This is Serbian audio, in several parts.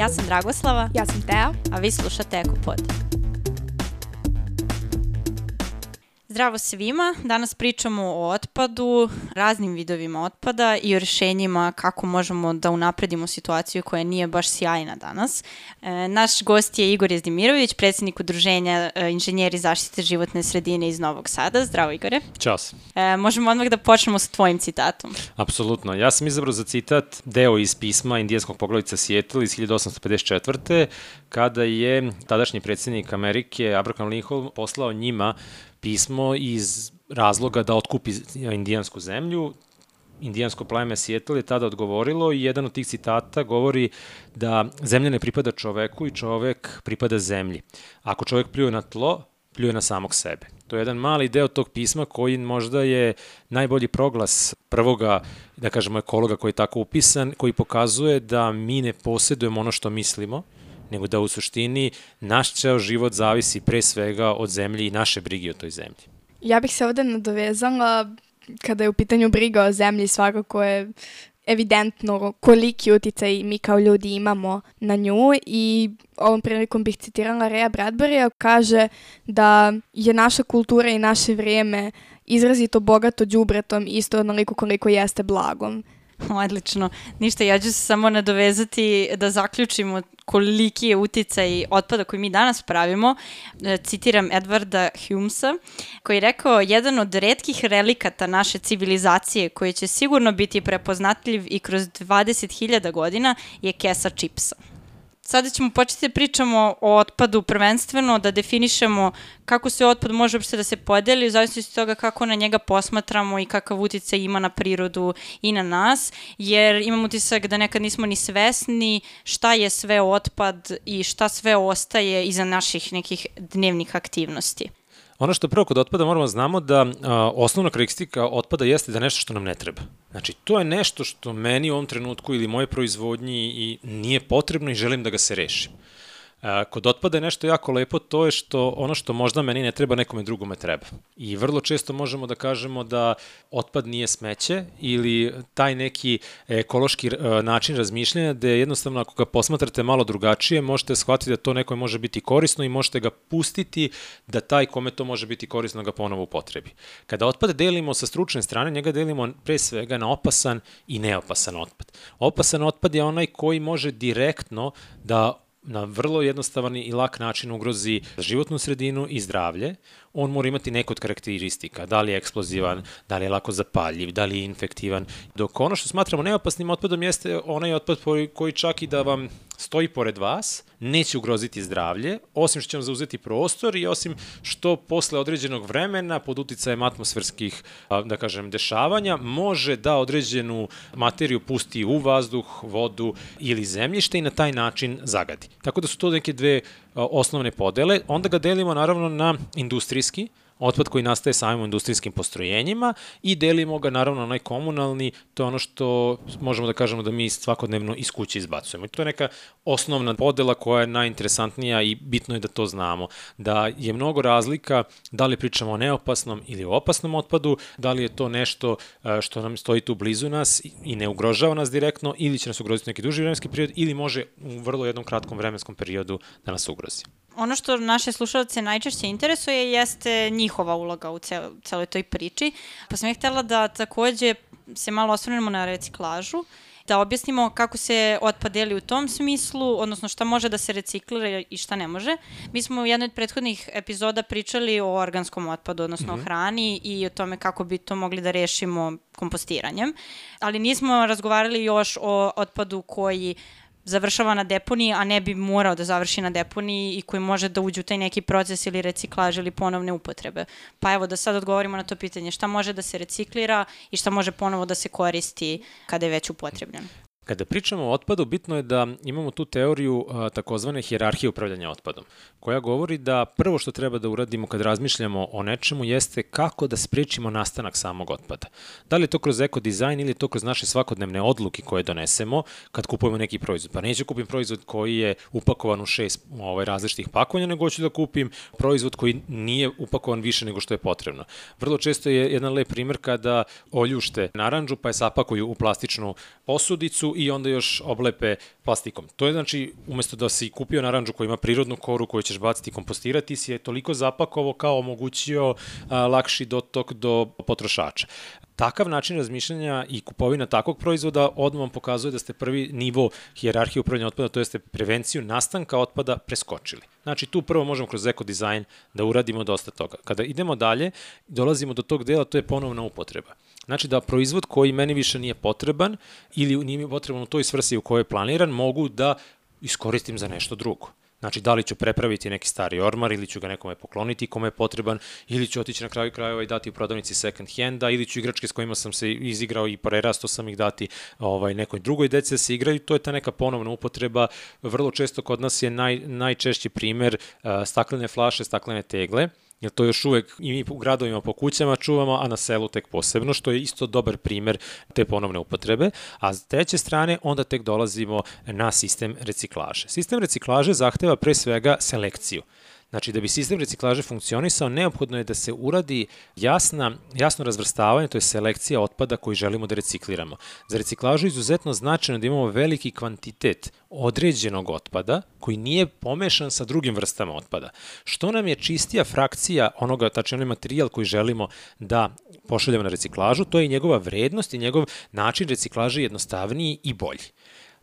Ja sam Dragoslava. Ja sam Tea. A vi slušate Ekopod. Zdravo svima, danas pričamo o otpadu, raznim vidovima otpada i o rešenjima kako možemo da unapredimo situaciju koja nije baš sjajna danas. E, naš gost je Igor Jezdimirović, predsednik udruženja e, inženjeri zaštite životne sredine iz Novog Sada. Zdravo Igore. Ćao E, možemo odmah da počnemo sa tvojim citatom. Apsolutno. Ja sam izabrao za citat deo iz pisma indijanskog poglavica Seattle iz 1854. kada je tadašnji predsednik Amerike Abraham Lincoln poslao njima pismo iz razloga da otkupi indijansku zemlju. Indijansko pleme Seattle je tada odgovorilo i jedan od tih citata govori da zemlja ne pripada čoveku i čovek pripada zemlji. Ako čovek pljuje na tlo, pljuje na samog sebe. To je jedan mali deo tog pisma koji možda je najbolji proglas prvoga, da kažemo, ekologa koji je tako upisan, koji pokazuje da mi ne posjedujemo ono što mislimo, nego da u suštini naš ceo život zavisi pre svega od zemlje i naše brige o toj zemlji. Ja bih se ovde nadovezala kada je u pitanju briga o zemlji svakako je evidentno koliki uticaj mi kao ljudi imamo na nju i ovom prilikom bih citirala Rea Bradburya, kaže da je naša kultura i naše vrijeme izrazito bogato đubretom isto onoliko koliko jeste blagom. Odlično. Ništa, ja ću se samo nadovezati da zaključimo koliki je uticaj otpada koji mi danas pravimo. E, citiram Edvarda Humesa, koji je rekao, jedan od redkih relikata naše civilizacije koji će sigurno biti prepoznatljiv i kroz 20.000 godina je kesa čipsa. Sada ćemo početi da pričamo o otpadu prvenstveno, da definišemo kako se otpad može uopšte da se podeli, u zavisnosti od toga kako na njega posmatramo i kakav uticaj ima na prirodu i na nas, jer imam utisak da nekad nismo ni svesni šta je sve otpad i šta sve ostaje iza naših nekih dnevnih aktivnosti. Ono što prvo kod otpada moramo da znamo da a, osnovna karakteristika otpada jeste da nešto što nam ne treba. Znači, to je nešto što meni u ovom trenutku ili moje proizvodnji i nije potrebno i želim da ga se rešim. Kod otpada je nešto jako lepo, to je što ono što možda meni ne treba, nekome drugome treba. I vrlo često možemo da kažemo da otpad nije smeće ili taj neki ekološki e, način razmišljanja da je jednostavno ako ga posmatrate malo drugačije, možete shvatiti da to nekome može biti korisno i možete ga pustiti da taj kome to može biti korisno ga ponovo upotrebi. Kada otpad delimo sa stručne strane, njega delimo pre svega na opasan i neopasan otpad. Opasan otpad je onaj koji može direktno da na vrlo jednostavan i lak način ugrozi životnu sredinu i zdravlje, on mora imati neko od karakteristika, da li je eksplozivan, da li je lako zapaljiv, da li je infektivan. Dok ono što smatramo neopasnim otpadom jeste onaj otpad koji čak i da vam stoji pored vas, neće ugroziti zdravlje, osim što će vam zauzeti prostor i osim što posle određenog vremena pod uticajem atmosferskih, da kažem, dešavanja, može da određenu materiju pusti u vazduh, vodu ili zemljište i na taj način zagadi. Tako da su to neke dve osnovne podele. Onda ga delimo naravno na industrijski, otpad koji nastaje samim industrijskim postrojenjima i delimo ga naravno na onaj komunalni, to je ono što možemo da kažemo da mi svakodnevno iz kuće izbacujemo. I to je neka osnovna podela koja je najinteresantnija i bitno je da to znamo. Da je mnogo razlika da li pričamo o neopasnom ili o opasnom otpadu, da li je to nešto e, što nam stoji tu blizu nas i ne ugrožava nas direktno ili će nas ugroziti neki duži vremenski period ili može u vrlo jednom kratkom vremenskom periodu da nas ugrozi. Ono što naše slušalce najčešće interesuje jeste njihova uloga u cel, celoj toj priči. Pa sam je htela da takođe se malo osvrnemo na reciklažu da objasnimo kako se otpad deli u tom smislu, odnosno šta može da se reciklira i šta ne može. Mi smo u jednoj od prethodnih epizoda pričali o organskom otpadu, odnosno mm -hmm. o hrani i o tome kako bi to mogli da rešimo kompostiranjem, ali nismo razgovarali još o otpadu koji završava na deponiji, a ne bi morao da završi na deponiji i koji može da uđe u taj neki proces ili reciklaž ili ponovne upotrebe. Pa evo da sad odgovorimo na to pitanje šta može da se reciklira i šta može ponovo da se koristi kada je već upotrebljen. Kada pričamo o otpadu, bitno je da imamo tu teoriju takozvane hjerarhije upravljanja otpadom, koja govori da prvo što treba da uradimo kad razmišljamo o nečemu jeste kako da sprečimo nastanak samog otpada. Da li je to kroz ekodizajn ili je to kroz naše svakodnevne odluke koje donesemo kad kupujemo neki proizvod. Pa neću kupim proizvod koji je upakovan u šest ovaj, različitih pakovanja, nego ću da kupim proizvod koji nije upakovan više nego što je potrebno. Vrlo često je jedan lep primer kada oljušte naranđu pa je sapakuju u plastičnu posudicu i onda još oblepe plastikom. To je znači, umesto da si kupio naranđu koja ima prirodnu koru koju ćeš baciti i kompostirati, si je toliko zapakovo kao omogućio a, lakši dotok do potrošača takav način razmišljanja i kupovina takvog proizvoda odmah vam pokazuje da ste prvi nivo hijerarhije upravljanja otpada, to jeste prevenciju nastanka otpada preskočili. Znači tu prvo možemo kroz ekodizajn da uradimo dosta toga. Kada idemo dalje, dolazimo do tog dela, to je ponovna upotreba. Znači da proizvod koji meni više nije potreban ili nije mi potreban u toj svrsi u kojoj je planiran, mogu da iskoristim za nešto drugo. Znači, da li ću prepraviti neki stari ormar ili ću ga nekome pokloniti kome je potreban, ili ću otići na kraju krajeva i dati u prodavnici second handa, ili ću igračke s kojima sam se izigrao i prerasto sam ih dati ovaj, nekoj drugoj dece da se igraju. To je ta neka ponovna upotreba. Vrlo često kod nas je naj, najčešći primer uh, staklene flaše, staklene tegle jer to još uvek i mi u gradovima po kućama čuvamo, a na selu tek posebno, što je isto dobar primer te ponovne upotrebe. A s treće strane, onda tek dolazimo na sistem reciklaže. Sistem reciklaže zahteva pre svega selekciju. Znači, da bi sistem reciklaže funkcionisao, neophodno je da se uradi jasna, jasno razvrstavanje, to je selekcija otpada koji želimo da recikliramo. Za reciklažu je izuzetno značajno da imamo veliki kvantitet određenog otpada koji nije pomešan sa drugim vrstama otpada. Što nam je čistija frakcija onoga, tačno onaj materijal koji želimo da pošaljemo na reciklažu, to je njegova vrednost i njegov način reciklaže jednostavniji i bolji.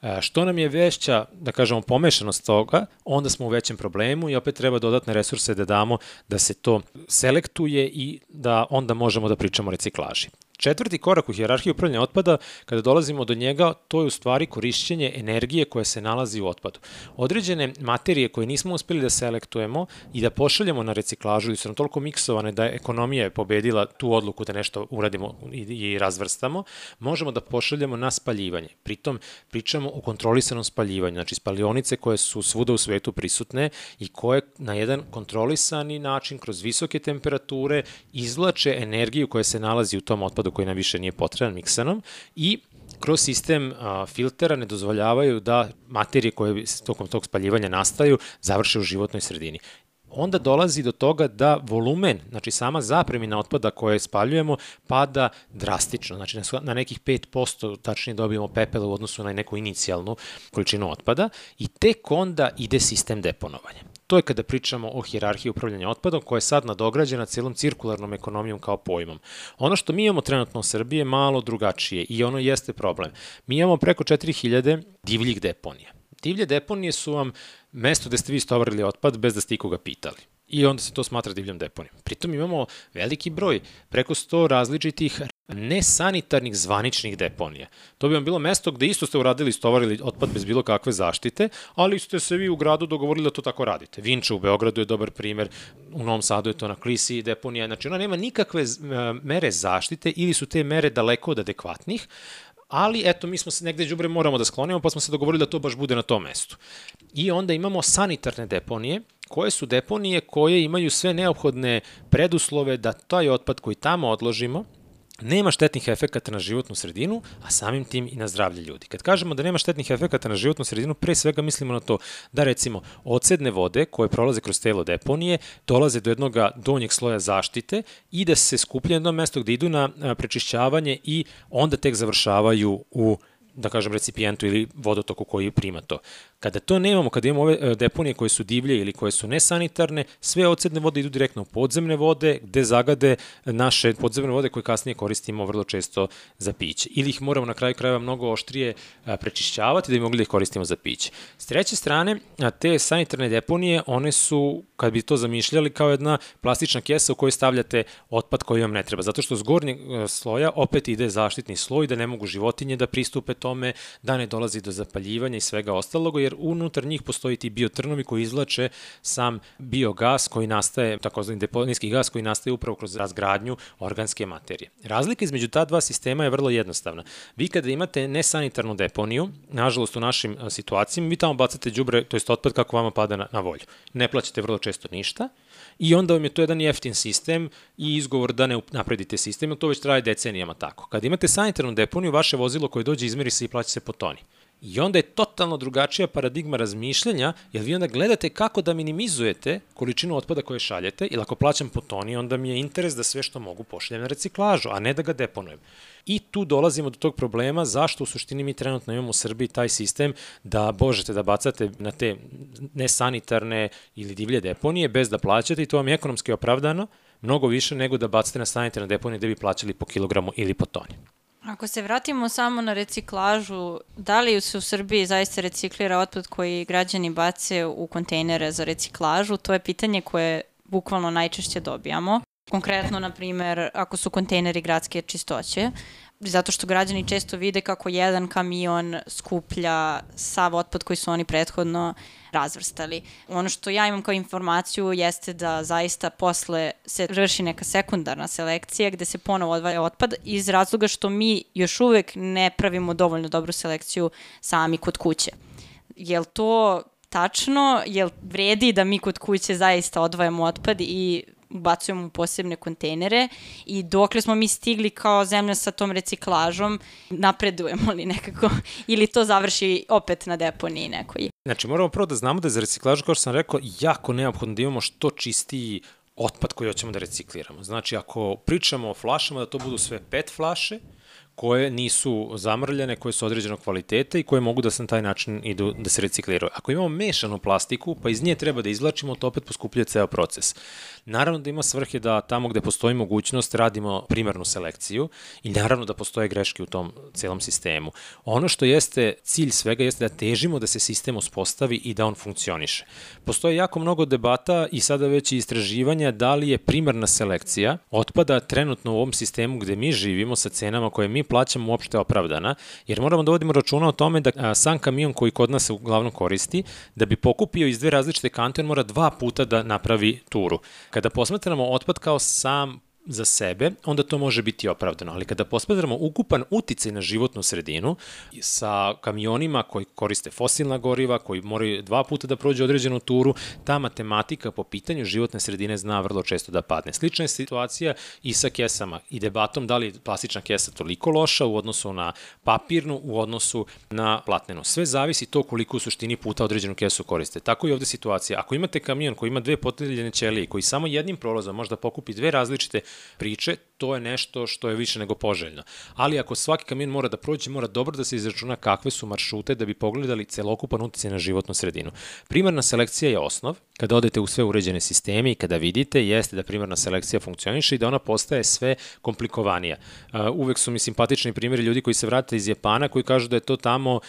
E, što nam je veća, da kažemo, pomešanost toga, onda smo u većem problemu i opet treba dodatne resurse da damo da se to selektuje i da onda možemo da pričamo o reciklaži. Četvrti korak u hijerarhiji upravljanja otpada, kada dolazimo do njega, to je u stvari korišćenje energije koja se nalazi u otpadu. Određene materije koje nismo uspeli da selektujemo i da pošaljemo na reciklažu su nam toliko miksovane da ekonomija je pobedila tu odluku da nešto uradimo i razvrstamo, možemo da pošaljemo na spaljivanje. Pritom pričamo o kontrolisanom spaljivanju, znači spalionice koje su svuda u svetu prisutne i koje na jedan kontrolisani način kroz visoke temperature izvlače energiju koja se nalazi u tom otpadu otpadu koji nam više nije potreban miksanom i kroz sistem a, filtera ne dozvoljavaju da materije koje tokom tog spaljivanja nastaju završe u životnoj sredini onda dolazi do toga da volumen, znači sama zapremina otpada koje spaljujemo, pada drastično. Znači na nekih 5% tačnije dobijemo pepela u odnosu na neku inicijalnu količinu otpada i tek onda ide sistem deponovanja. To je kada pričamo o hirarhiji upravljanja otpadom koja je sad nadograđena celom cirkularnom ekonomijom kao pojmom. Ono što mi imamo trenutno u Srbiji je malo drugačije i ono jeste problem. Mi imamo preko 4000 divljih deponija. Divlje deponije su vam mesto gde ste vi stovarili otpad bez da ste ikoga pitali i onda se to smatra divljom deponijom. Pritom imamo veliki broj, preko 100 različitih nesanitarnih zvaničnih deponija. To bi vam bilo mesto gde isto ste uradili stovarili otpad bez bilo kakve zaštite, ali ste se vi u gradu dogovorili da to tako radite. Vinča u Beogradu je dobar primer, u Novom Sadu je to na Klisi deponija, znači ona nema nikakve mere zaštite ili su te mere daleko od adekvatnih, ali eto mi smo se negde đubre moramo da sklonimo pa smo se dogovorili da to baš bude na tom mestu. I onda imamo sanitarne deponije koje su deponije koje imaju sve neophodne preduslove da taj otpad koji tamo odložimo nema štetnih efekata na životnu sredinu, a samim tim i na zdravlje ljudi. Kad kažemo da nema štetnih efekata na životnu sredinu, pre svega mislimo na to da recimo ocedne vode koje prolaze kroz telo deponije dolaze do jednog donjeg sloja zaštite i da se skuplja jedno mesto gde idu na prečišćavanje i onda tek završavaju u da kažem, recipijentu ili vodotoku koji prima to. Kada to nemamo, kada imamo ove e, deponije koje su divlje ili koje su nesanitarne, sve ocedne vode idu direktno u podzemne vode, gde zagade naše podzemne vode koje kasnije koristimo vrlo često za piće. Ili ih moramo na kraju krajeva mnogo oštrije prečišćavati da bi mogli da ih koristimo za piće. S treće strane, te sanitarne deponije, one su, kad bi to zamišljali, kao jedna plastična kesa u kojoj stavljate otpad koji vam ne treba. Zato što s gornjeg e, sloja opet ide zaštitni sloj da ne mogu životinje da pristupe tome, da ne dolazi do zapaljivanja i svega ostalog, jer unutar njih postoji ti biotrnovi koji izvlače sam biogas koji nastaje, takozvani deponijski gas koji nastaje upravo kroz razgradnju organske materije. Razlika između ta dva sistema je vrlo jednostavna. Vi kada imate nesanitarnu deponiju, nažalost u našim situacijama, vi tamo bacate đubre, to je otpad kako vama pada na, na volju. Ne plaćate vrlo često ništa, i onda vam je to jedan jeftin sistem i izgovor da ne napredite sistem, to već traje decenijama tako. Kad imate sanitarnu deponiju, vaše vozilo koje dođe izmeri se i plaća se po toni. I onda je totalno drugačija paradigma razmišljanja, jer vi onda gledate kako da minimizujete količinu otpada koje šaljete, ili ako plaćam po toni, onda mi je interes da sve što mogu pošaljem na reciklažu, a ne da ga deponujem. I tu dolazimo do tog problema zašto u suštini mi trenutno imamo u Srbiji taj sistem da možete da bacate na te nesanitarne ili divlje deponije bez da plaćate i to vam je ekonomski opravdano, mnogo više nego da bacate na sanitarne deponije gde bi plaćali po kilogramu ili po toni. Ako se vratimo samo na reciklažu, da li se u Srbiji zaista reciklira otpad koji građani bace u kontejnere za reciklažu? To je pitanje koje bukvalno najčešće dobijamo. Konkretno, na primer, ako su kontejneri gradske čistoće, zato što građani često vide kako jedan kamion skuplja sav otpad koji su oni prethodno razvrstali. Ono što ja imam kao informaciju jeste da zaista posle se vrši neka sekundarna selekcija gde se ponovo odvaja otpad iz razloga što mi još uvek ne pravimo dovoljno dobru selekciju sami kod kuće. Jel to tačno? Jel vredi da mi kod kuće zaista odvajamo otpad i ubacujemo u posebne kontejnere i dokle smo mi stigli kao zemlja sa tom reciklažom, napredujemo li nekako ili to završi opet na deponiji nekoj. Znači, moramo prvo da znamo da je za reciklažu, kao što sam rekao, jako neophodno da imamo što čistiji otpad koji hoćemo da recikliramo. Znači, ako pričamo o flašama, da to budu sve pet flaše, koje nisu zamrljene, koje su određenog kvaliteta i koje mogu da se na taj način idu da se recikliraju. Ako imamo mešanu plastiku, pa iz nje treba da izvlačimo, to opet poskupljuje ceo proces. Naravno da ima svrhe da tamo gde postoji mogućnost radimo primarnu selekciju i naravno da postoje greške u tom celom sistemu. Ono što jeste cilj svega jeste da težimo da se sistem uspostavi i da on funkcioniše. Postoje jako mnogo debata i sada već i istraživanja da li je primarna selekcija otpada trenutno u ovom sistemu gde mi živimo sa cenama koje mi plaćamo uopšte opravdana, jer moramo da vodimo računa o tome da sam kamion koji kod nas se uglavnom koristi, da bi pokupio iz dve različite kante, on mora dva puta da napravi turu. Kada posmatramo otpad kao sam za sebe, onda to može biti opravdano. Ali kada posmatramo ukupan uticaj na životnu sredinu sa kamionima koji koriste fosilna goriva, koji moraju dva puta da prođu određenu turu, ta matematika po pitanju životne sredine zna vrlo često da padne. Slična je situacija i sa kesama i debatom da li plastična kesa toliko loša u odnosu na papirnu, u odnosu na platnenu. Sve zavisi to koliko u suštini puta određenu kesu koriste. Tako i ovde situacija. Ako imate kamion koji ima dve poteljene ćelije, koji samo jednim prolazom možda pokupi dve različite priče, to je nešto što je više nego poželjno. Ali ako svaki kamion mora da prođe, mora dobro da se izračuna kakve su maršrute da bi pogledali celokupan utjecaj na životnu sredinu. Primarna selekcija je osnov, kada odete u sve uređene sisteme i kada vidite, jeste da primarna selekcija funkcioniše i da ona postaje sve komplikovanija. Uvek su mi simpatični primjeri ljudi koji se vrate iz Japana koji kažu da je to tamo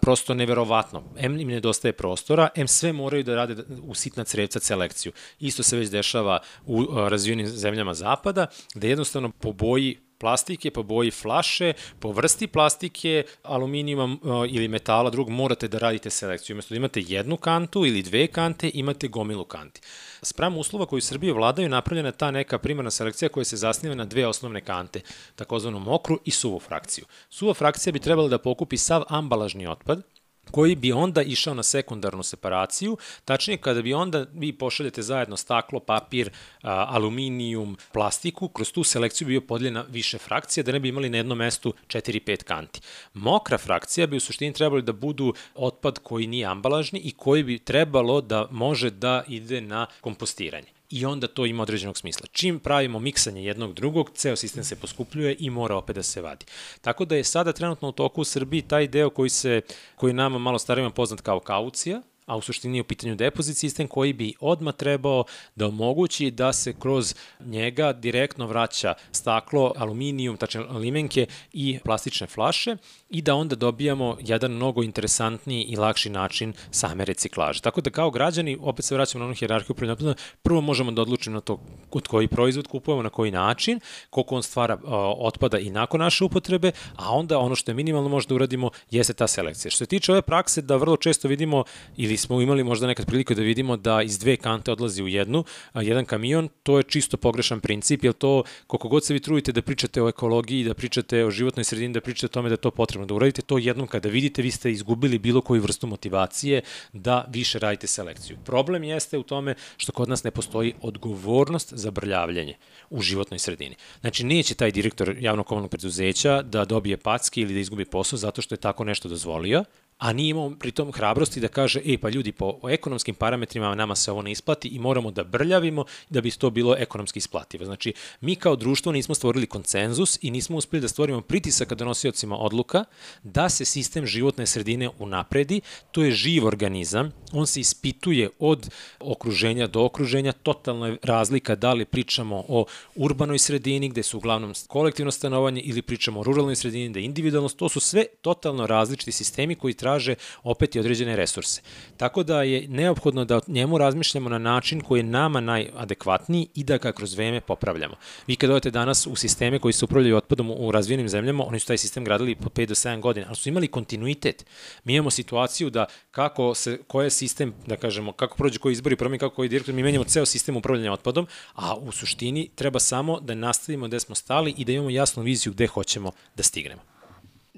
prosto neverovatno. M im nedostaje prostora, M sve moraju da rade u sitna crevca selekciju. Isto se već dešava u razvijenim zemljama zapada, gde jednostavno po boji plastike, po boji flaše, po vrsti plastike, aluminijuma ili metala drugog, morate da radite selekciju. Umesto da imate jednu kantu ili dve kante, imate gomilu kanti. Spram uslova koji u Srbiji vladaju napravljena ta neka primarna selekcija koja se zasniva na dve osnovne kante, takozvanu mokru i suvu frakciju. Suva frakcija bi trebala da pokupi sav ambalažni otpad, koji bi onda išao na sekundarnu separaciju, tačnije kada bi onda vi pošaljete zajedno staklo, papir, aluminijum, plastiku, kroz tu selekciju bi bio podeljena više frakcija, da ne bi imali na jednom mestu 4-5 kanti. Mokra frakcija bi u suštini trebali da budu otpad koji nije ambalažni i koji bi trebalo da može da ide na kompostiranje i onda to ima određenog smisla. Čim pravimo miksanje jednog drugog, ceo sistem se poskupljuje i mora opet da se vadi. Tako da je sada trenutno u toku u Srbiji taj deo koji se koji nama malo starima poznat kao kaucija, a u suštini u pitanju depozit sistem koji bi odma trebao da omogući da se kroz njega direktno vraća staklo, aluminijum, tačne limenke i plastične flaše i da onda dobijamo jedan mnogo interesantniji i lakši način same reciklaže. Tako da kao građani, opet se vraćamo na onu hjerarhiju prvo, prvo možemo da odlučimo na to od koji proizvod kupujemo, na koji način, koliko on stvara otpada i nakon naše upotrebe, a onda ono što je minimalno možda uradimo jeste ta selekcija. Što se tiče ove prakse da vrlo često vidimo ili smo imali možda nekad priliku da vidimo da iz dve kante odlazi u jednu, a jedan kamion, to je čisto pogrešan princip, jer to koliko god se vi trudite da pričate o ekologiji, da pričate o životnoj sredini, da pričate o tome da je to potrebno, da uradite to jednom kada vidite, vi ste izgubili bilo koju vrstu motivacije da više radite selekciju. Problem jeste u tome što kod nas ne postoji odgovornost za brljavljanje u životnoj sredini. Znači, neće taj direktor javnog komunalnog preduzeća da dobije packe ili da izgubi posao zato što je tako nešto dozvolio, a nije imao pritom hrabrosti da kaže, e pa ljudi, po ekonomskim parametrima nama se ovo ne isplati i moramo da brljavimo da bi to bilo ekonomski isplativo. Znači, mi kao društvo nismo stvorili koncenzus i nismo uspeli da stvorimo pritisak donosiocima odluka da se sistem životne sredine unapredi. To je živ organizam, on se ispituje od okruženja do okruženja, totalna je razlika da li pričamo o urbanoj sredini gde su uglavnom kolektivno stanovanje ili pričamo o ruralnoj sredini gde je individualnost, to su sve totalno različiti sistemi koji traže opet i određene resurse. Tako da je neophodno da njemu razmišljamo na način koji je nama najadekvatniji i da ga kroz vreme popravljamo. Vi kad odete danas u sisteme koji se upravljaju otpadom u razvijenim zemljama, oni su taj sistem gradili po 5 do 7 godina, ali su imali kontinuitet. Mi imamo situaciju da kako se, koji je sistem, da kažemo, kako prođe koji izbori promeni, kako koji direktor, mi menjamo ceo sistem upravljanja otpadom, a u suštini treba samo da nastavimo gde smo stali i da imamo jasnu viziju gde hoćemo da stignemo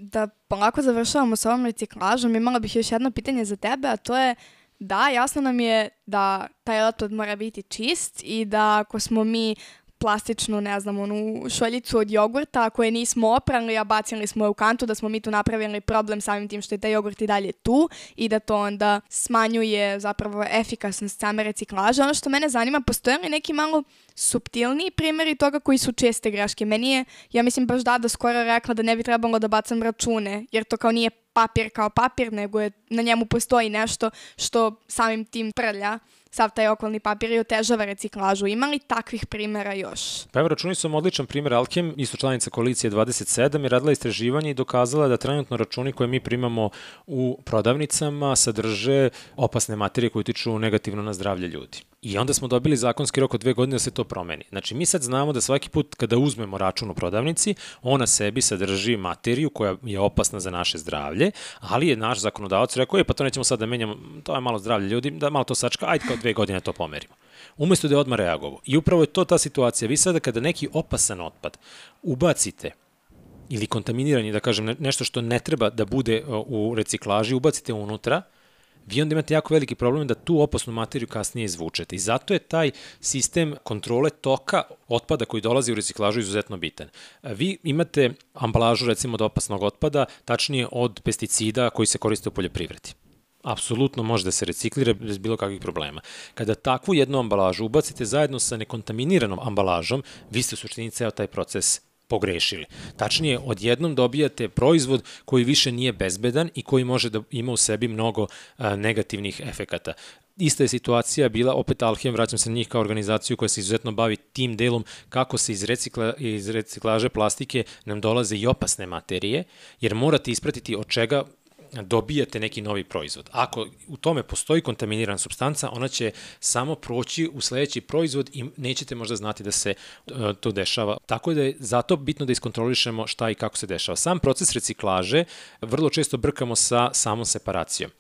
da polako završavamo sa ovom reciklažom, imala bih još jedno pitanje za tebe, a to je da, jasno nam je da taj otpad mora biti čist i da ako smo mi plastičnu, ne znam, onu šoljicu od jogurta koje nismo oprali, a bacili smo je u kantu, da smo mi tu napravili problem samim tim što je taj jogurt i dalje tu i da to onda smanjuje zapravo efikasnost same reciklaže. Ono što mene zanima, postoje li neki malo subtilniji primjeri toga koji su česte greške? Meni je, ja mislim, baš da da skoro rekla da ne bi trebalo da bacam račune, jer to kao nije papir kao papir, nego je, na njemu postoji nešto što samim tim prlja sav taj okolni papir i otežava reciklažu. Ima li takvih primjera još? Pa evo, računi su odličan primjer. Alkem, isto članica koalicije 27, je radila istraživanje i dokazala da trenutno računi koje mi primamo u prodavnicama sadrže opasne materije koje utiču negativno na zdravlje ljudi. I onda smo dobili zakonski rok od dve godine da se to promeni. Znači, mi sad znamo da svaki put kada uzmemo račun u prodavnici, ona sebi sadrži materiju koja je opasna za naše zdravlje, ali je naš zakonodavac rekao, je pa to nećemo sad da menjamo, to je malo zdravlje ljudi, da malo to sačka, ajde kao dve godine to pomerimo. Umesto da je odmah reagovao. I upravo je to ta situacija. Vi sada kada neki opasan otpad ubacite ili kontaminirani, da kažem, nešto što ne treba da bude u reciklaži, ubacite unutra, vi onda imate jako veliki problem da tu opasnu materiju kasnije izvučete. I zato je taj sistem kontrole toka otpada koji dolazi u reciklažu izuzetno bitan. Vi imate ambalažu recimo od opasnog otpada, tačnije od pesticida koji se koriste u poljoprivredi apsolutno može da se reciklira bez bilo kakvih problema. Kada takvu jednu ambalažu ubacite zajedno sa nekontaminiranom ambalažom, vi ste u suštini ceo taj proces pogrešili. Tačnije, odjednom dobijate proizvod koji više nije bezbedan i koji može da ima u sebi mnogo negativnih efekata. Ista je situacija bila, opet Alhem, vraćam se na njih kao organizaciju koja se izuzetno bavi tim delom kako se iz, recikla, iz reciklaže plastike nam dolaze i opasne materije, jer morate ispratiti od čega dobijate neki novi proizvod. Ako u tome postoji kontaminirana substanca, ona će samo proći u sledeći proizvod i nećete možda znati da se uh, to dešava. Tako da je zato bitno da iskontrolišemo šta i kako se dešava. Sam proces reciklaže vrlo često brkamo sa samom separacijom.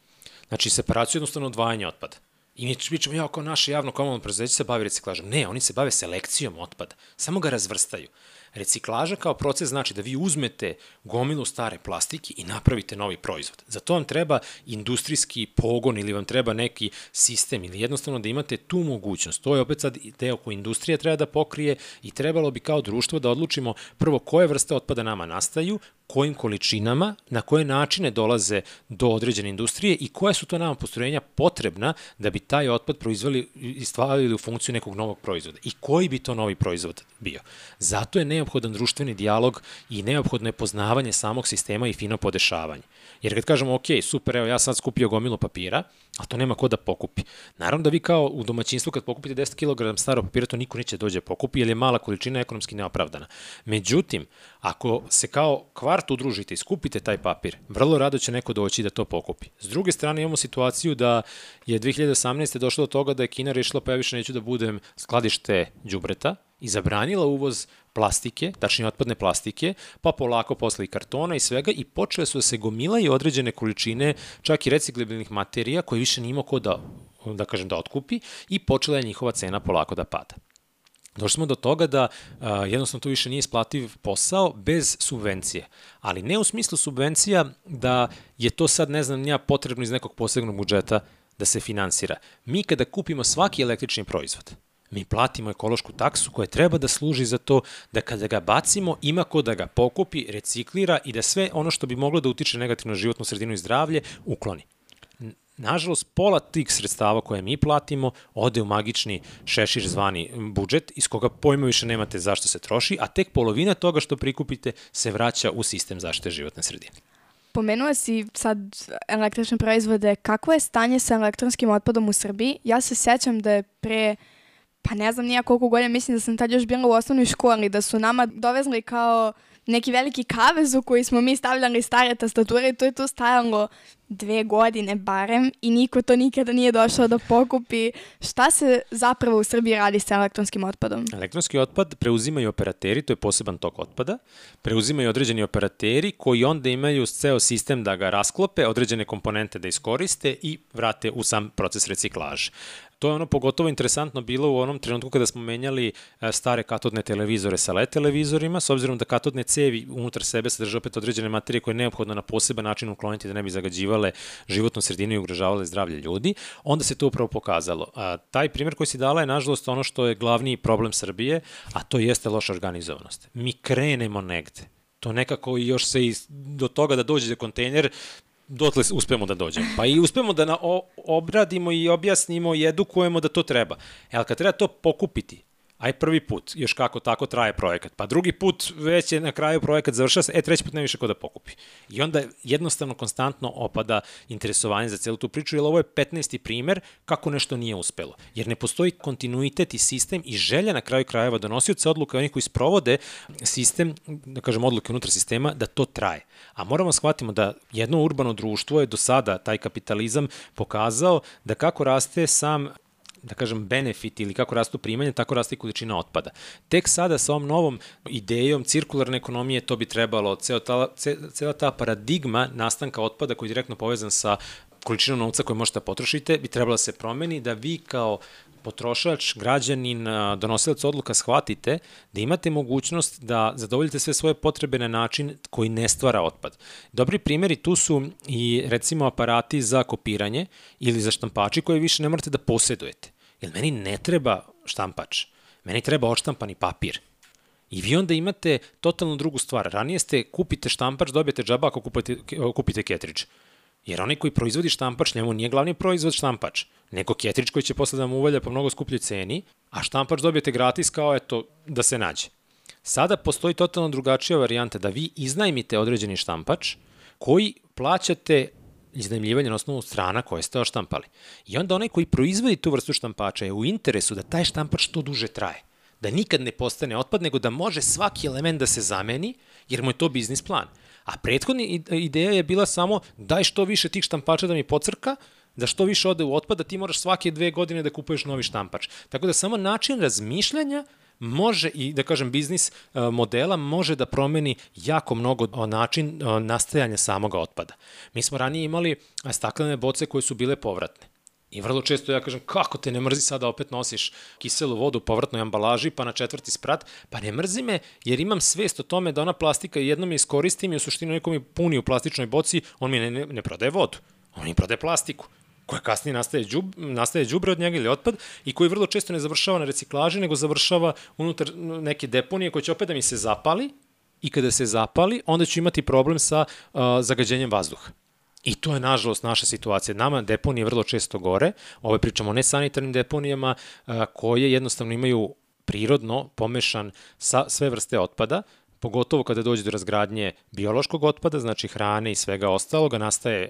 Znači, separaciju je jednostavno odvajanje otpada. I mi pričamo, ja, kao naše javno komunalno preduzeće se bavi reciklažom. Ne, oni se bave selekcijom otpada. Samo ga razvrstaju. Reciklaža kao proces znači da vi uzmete gomilu stare plastike i napravite novi proizvod. Za to vam treba industrijski pogon ili vam treba neki sistem ili jednostavno da imate tu mogućnost. To je opet sad deo koji industrija treba da pokrije i trebalo bi kao društvo da odlučimo prvo koje vrste otpada nama nastaju, kojim količinama, na koje načine dolaze do određene industrije i koje su to nama postrojenja potrebna da bi taj otpad proizvali i stvarili u funkciju nekog novog proizvoda i koji bi to novi proizvod bio. Zato je neophodan društveni dijalog i neophodno je poznavanje samog sistema i fino podešavanje. Jer kad kažemo, ok, super, evo ja sad skupio gomilu papira, a to nema ko da pokupi. Naravno da vi kao u domaćinstvu kad pokupite 10 kg starog papira, to niko neće dođe pokupi, jer je mala količina ekonomski neopravdana. Međutim, ako se kao kvart udružite i skupite taj papir, vrlo rado će neko doći da to pokupi. S druge strane imamo situaciju da je 2018. došlo do toga da je Kina rešila pa ja više neću da budem skladište đubreta, i zabranila uvoz plastike, tačnije otpadne plastike, pa polako posle i kartona i svega i počele su da se gomilaju određene količine čak i reciklabilnih materija koje više nima ko da, da kažem, da otkupi i počela je njihova cena polako da pada. Došli smo do toga da a, jednostavno to više nije isplativ posao bez subvencije. Ali ne u smislu subvencija da je to sad, ne znam, nija potrebno iz nekog posebnog budžeta da se finansira. Mi kada kupimo svaki električni proizvod, Mi platimo ekološku taksu koja treba da služi za to da kada ga bacimo ima ko da ga pokupi, reciklira i da sve ono što bi moglo da utiče negativno na životnu sredinu i zdravlje ukloni. Nažalost, pola tih sredstava koje mi platimo ode u magični šešir zvani budžet, iz koga pojma više nemate zašto se troši, a tek polovina toga što prikupite se vraća u sistem zaštite životne sredine. Pomenuo si sad električne proizvode. Kako je stanje sa elektronskim otpadom u Srbiji? Ja se sećam da je pre pa ne znam nija koliko godina, mislim da sam tad još bila u osnovnoj školi, da su nama dovezli kao neki veliki kavez u koji smo mi stavljali stare tastature i to je tu stajalo dve godine barem i niko to nikada nije došao da pokupi. Šta se zapravo u Srbiji radi sa elektronskim otpadom? Elektronski otpad preuzimaju operateri, to je poseban tok otpada, preuzimaju određeni operateri koji onda imaju ceo sistem da ga rasklope, određene komponente da iskoriste i vrate u sam proces reciklaže. To je ono pogotovo interesantno bilo u onom trenutku kada smo menjali e, stare katodne televizore sa LED televizorima, s obzirom da katodne cevi unutar sebe sadrže opet određene materije koje je neophodno na poseban način ukloniti da ne bi zagađivale životnu sredinu i ugrožavale zdravlje ljudi, onda se to upravo pokazalo. A, taj primjer koji si dala je nažalost ono što je glavni problem Srbije, a to jeste loša organizovanost. Mi krenemo negde, to nekako još se i do toga da dođe kontejner dotle uspemo da dođemo. Pa i uspemo da na, obradimo i objasnimo i edukujemo da to treba. E, ali kad treba to pokupiti, aj prvi put, još kako tako traje projekat, pa drugi put već je na kraju projekat završava se, e treći put ne više ko da pokupi. I onda jednostavno konstantno opada interesovanje za celu tu priču, jer ovo je 15. primer kako nešto nije uspelo. Jer ne postoji kontinuitet i sistem i želja na kraju krajeva donosioca odluka onih koji sprovode sistem, da kažem odluke unutar sistema, da to traje. A moramo shvatimo da jedno urbano društvo je do sada taj kapitalizam pokazao da kako raste sam da kažem, benefit ili kako rastu primanja, tako raste i količina otpada. Tek sada sa ovom novom idejom cirkularne ekonomije to bi trebalo, ceo ta, cela ta paradigma nastanka otpada koji je direktno povezan sa količinom novca koju možete da potrošite bi trebalo da se promeni da vi kao potrošač, građanin, donosilac odluka shvatite da imate mogućnost da zadovoljite sve svoje potrebe na način koji ne stvara otpad. Dobri primjeri tu su i recimo aparati za kopiranje ili za štampači koje više ne morate da posjedujete. Jer meni ne treba štampač, meni treba odštampani papir. I vi onda imate totalno drugu stvar. Ranije ste kupite štampač, dobijete džaba ako kupite, kupite ketridž. Jer onaj koji proizvodi štampač, njemu nije glavni proizvod štampač, nego ketrič koji će posle da mu uvalja po mnogo skupljoj ceni, a štampač dobijete gratis kao eto da se nađe. Sada postoji totalno drugačija varijanta da vi iznajmite određeni štampač koji plaćate iznajmljivanje na osnovu strana koje ste oštampali. I onda onaj koji proizvodi tu vrstu štampača je u interesu da taj štampač što duže traje. Da nikad ne postane otpad, nego da može svaki element da se zameni, jer mu je to biznis plan. A prethodni ideja je bila samo daj što više tih štampača da mi pocrka, da što više ode u otpad, da ti moraš svake dve godine da kupuješ novi štampač. Tako da samo način razmišljanja može i, da kažem, biznis e, modela može da promeni jako mnogo način nastajanja samoga otpada. Mi smo ranije imali staklene boce koje su bile povratne. I vrlo često ja kažem, kako te ne mrzi sada opet nosiš kiselu vodu u povratnoj ambalaži pa na četvrti sprat? Pa ne mrzi me jer imam svest o tome da ona plastika jednom je iskoristim i u suštini neko mi puni u plastičnoj boci, on mi ne, ne, ne prodaje vodu, on mi prodaje plastiku koja kasnije nastaje, džub, nastaje džubre od njega ili otpad i koji vrlo često ne završava na reciklaži, nego završava unutar neke deponije koje će opet da mi se zapali i kada se zapali, onda ću imati problem sa uh, zagađenjem vazduha. I to je, nažalost, naša situacija. Nama deponije vrlo često gore, ove pričamo o nesanitarnim deponijama, koje jednostavno imaju prirodno pomešan sa sve vrste otpada, pogotovo kada dođe do razgradnje biološkog otpada, znači hrane i svega ostaloga, nastaje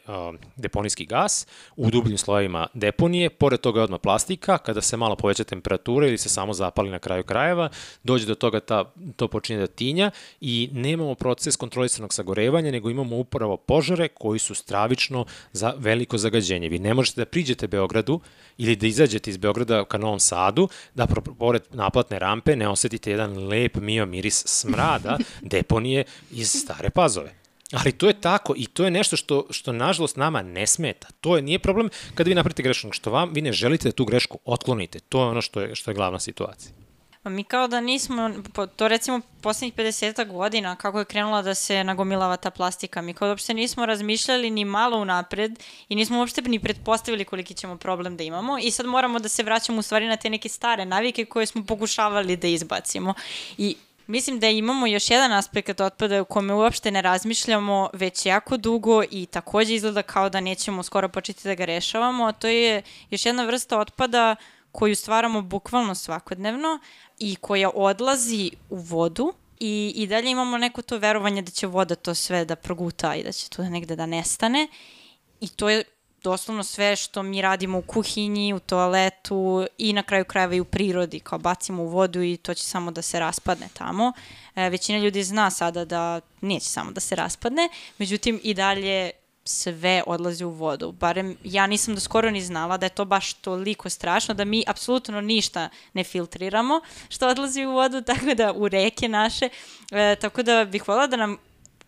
deponijski gas u dubljim slojevima deponije, pored toga je odmah plastika, kada se malo poveća temperatura ili se samo zapali na kraju krajeva, dođe do toga ta, to počinje da tinja i nemamo proces kontrolisanog sagorevanja, nego imamo upravo požare koji su stravično za veliko zagađenje. Vi ne možete da priđete Beogradu ili da izađete iz Beograda ka Novom Sadu, da pored naplatne rampe ne osetite jedan lep mio miris smrada deponije iz stare pazove. Ali to je tako i to je nešto što, što nažalost nama ne smeta. To je, nije problem kada vi napravite grešku, što vam, vi ne želite da tu grešku otklonite. To je ono što je, što je glavna situacija. Pa mi kao da nismo, to recimo poslednjih 50 godina, kako je krenula da se nagomilava ta plastika, mi kao da uopšte nismo razmišljali ni malo unapred i nismo uopšte ni pretpostavili koliki ćemo problem da imamo i sad moramo da se vraćamo u stvari na te neke stare navike koje smo pokušavali da izbacimo. I Mislim da imamo još jedan aspekt otpada u kome uopšte ne razmišljamo već jako dugo i takođe izgleda kao da nećemo skoro početi da ga rešavamo, a to je još jedna vrsta otpada koju stvaramo bukvalno svakodnevno i koja odlazi u vodu i, i dalje imamo neko to verovanje da će voda to sve da proguta i da će to negde da nestane i to je doslovno sve što mi radimo u kuhinji, u toaletu i na kraju krajeva i u prirodi, kao bacimo u vodu i to će samo da se raspadne tamo. E, većina ljudi zna sada da neće samo da se raspadne, međutim i dalje sve odlazi u vodu. Barem ja nisam do skoro ni znala da je to baš toliko strašno da mi apsolutno ništa ne filtriramo što odlazi u vodu, tako da u reke naše. E, tako da bih volila da nam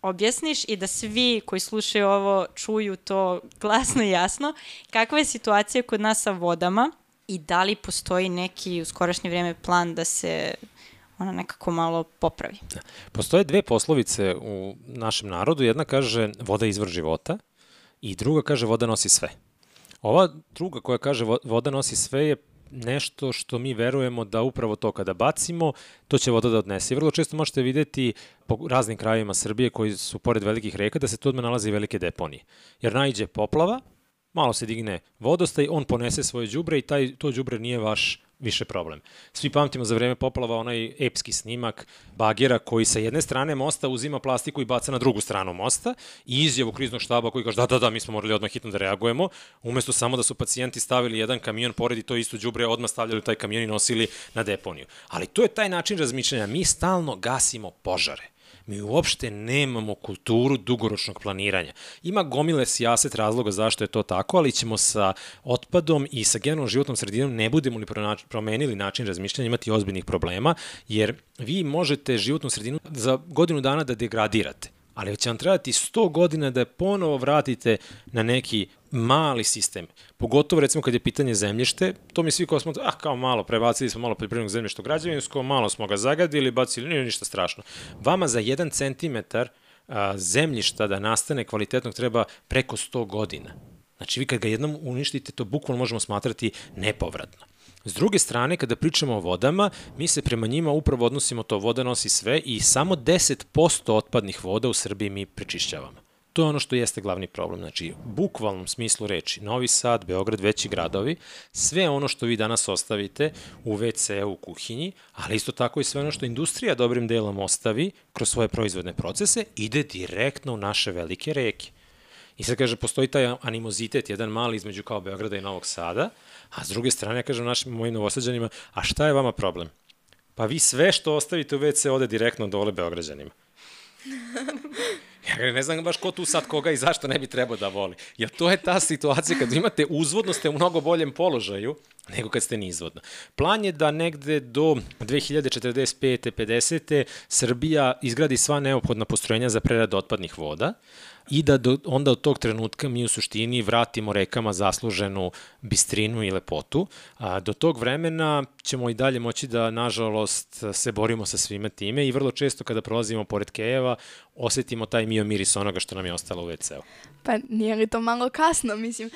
objasniš i da svi koji slušaju ovo čuju to glasno i jasno. Kakva je situacija kod nas sa vodama i da li postoji neki u skorašnje vreme plan da se ona nekako malo popravi? Da. Postoje dve poslovice u našem narodu. Jedna kaže voda izvor života i druga kaže voda nosi sve. Ova druga koja kaže voda nosi sve je nešto što mi verujemo da upravo to kada bacimo, to će voda da odnese. I vrlo često možete videti po raznim krajevima Srbije koji su pored velikih reka da se tu odmah nalaze velike deponije. Jer najđe poplava, malo se digne vodostaj, on ponese svoje đubre i taj, to đubre nije vaš više problem. Svi pamtimo za vreme poplava onaj epski snimak bagera koji sa jedne strane mosta uzima plastiku i baca na drugu stranu mosta i izjavu kriznog štaba koji kaže da, da, da, mi smo morali odmah hitno da reagujemo, umesto samo da su pacijenti stavili jedan kamion pored i to isto đubre odmah stavljali u taj kamion i nosili na deponiju. Ali to je taj način razmišljanja. Mi stalno gasimo požare. Mi uopšte nemamo kulturu dugoročnog planiranja. Ima gomile sijaset razloga zašto je to tako, ali ćemo sa otpadom i sa generalnom životnom sredinom ne budemo li promenili način razmišljanja imati ozbiljnih problema, jer vi možete životnu sredinu za godinu dana da degradirate ali će vam trebati 100 godina da je ponovo vratite na neki mali sistem. Pogotovo recimo kad je pitanje zemljište, to mi svi kao smo, ah kao malo, prebacili smo malo poljoprivrednog zemljišta u građevinsko, malo smo ga zagadili, bacili, nije ništa strašno. Vama za 1 centimetar a, zemljišta da nastane kvalitetnog treba preko 100 godina. Znači vi kad ga jednom uništite, to bukvalno možemo smatrati nepovratno. S druge strane, kada pričamo o vodama, mi se prema njima upravo odnosimo to voda nosi sve i samo 10% otpadnih voda u Srbiji mi prečišćavamo. To je ono što jeste glavni problem. Znači, bukvalnom smislu reči, Novi Sad, Beograd, veći gradovi, sve ono što vi danas ostavite u WC, u kuhinji, ali isto tako i sve ono što industrija dobrim delom ostavi kroz svoje proizvodne procese, ide direktno u naše velike reke. I sad kaže, postoji taj animozitet, jedan mali između kao Beograda i Novog Sada, a s druge strane ja kažem našim mojim novosađanima, a šta je vama problem? Pa vi sve što ostavite u WC ode direktno dole Beograđanima. Ja ne znam baš ko tu sad koga i zašto ne bi trebao da voli. Jer to je ta situacija kad imate uzvodno ste u mnogo boljem položaju nego kad ste nizvodno. Plan je da negde do 2045. 50. Srbija izgradi sva neophodna postrojenja za prerad otpadnih voda, i da do, onda od tog trenutka mi u suštini vratimo rekama zasluženu bistrinu i lepotu. A, do tog vremena ćemo i dalje moći da, nažalost, se borimo sa svime time i vrlo često kada prolazimo pored kejeva osetimo taj mio miris onoga što nam je ostalo u WC-u. Pa nije li to malo kasno? Mislim,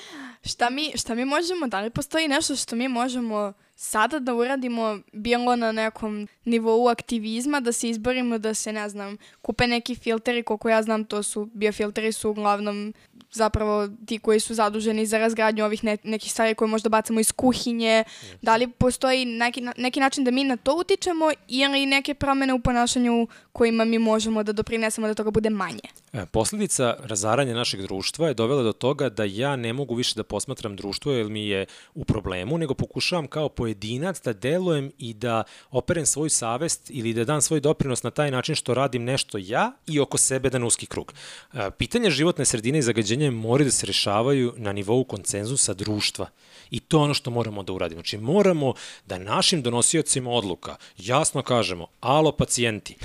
šta mi, šta mi možemo, da li postoji nešto što mi možemo sada da uradimo bilo na nekom nivou aktivizma, da se izborimo da se, ne znam, kupe neki filteri, koliko ja znam, to su, biofilteri su uglavnom zapravo ti koji su zaduženi za razgradnju ovih ne, nekih stvari koje možda bacamo iz kuhinje. Da li postoji neki, neki način da mi na to utičemo ili neke promene u ponašanju kojima mi možemo da doprinesemo da toga bude manje? E, posledica razaranja našeg društva je dovela do toga da ja ne mogu više da posmatram društvo jer mi je u problemu, nego pokušavam kao pojedinac da delujem i da operem svoju savest ili da dam svoj doprinos na taj način što radim nešto ja i oko sebe da uski krug. E, pitanje životne sredine i zagađenja moraju da se rešavaju na nivou koncenzusa društva. I to je ono što moramo da uradimo. Znači moramo da našim donosiocima odluka jasno kažemo, alo pacijenti,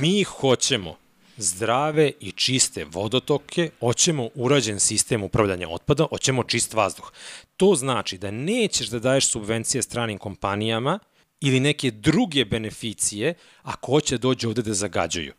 mi hoćemo zdrave i čiste vodotoke, hoćemo urađen sistem upravljanja otpada, hoćemo čist vazduh. To znači da nećeš da daješ subvencije stranim kompanijama ili neke druge beneficije ako hoće da dođe ovde da zagađuju.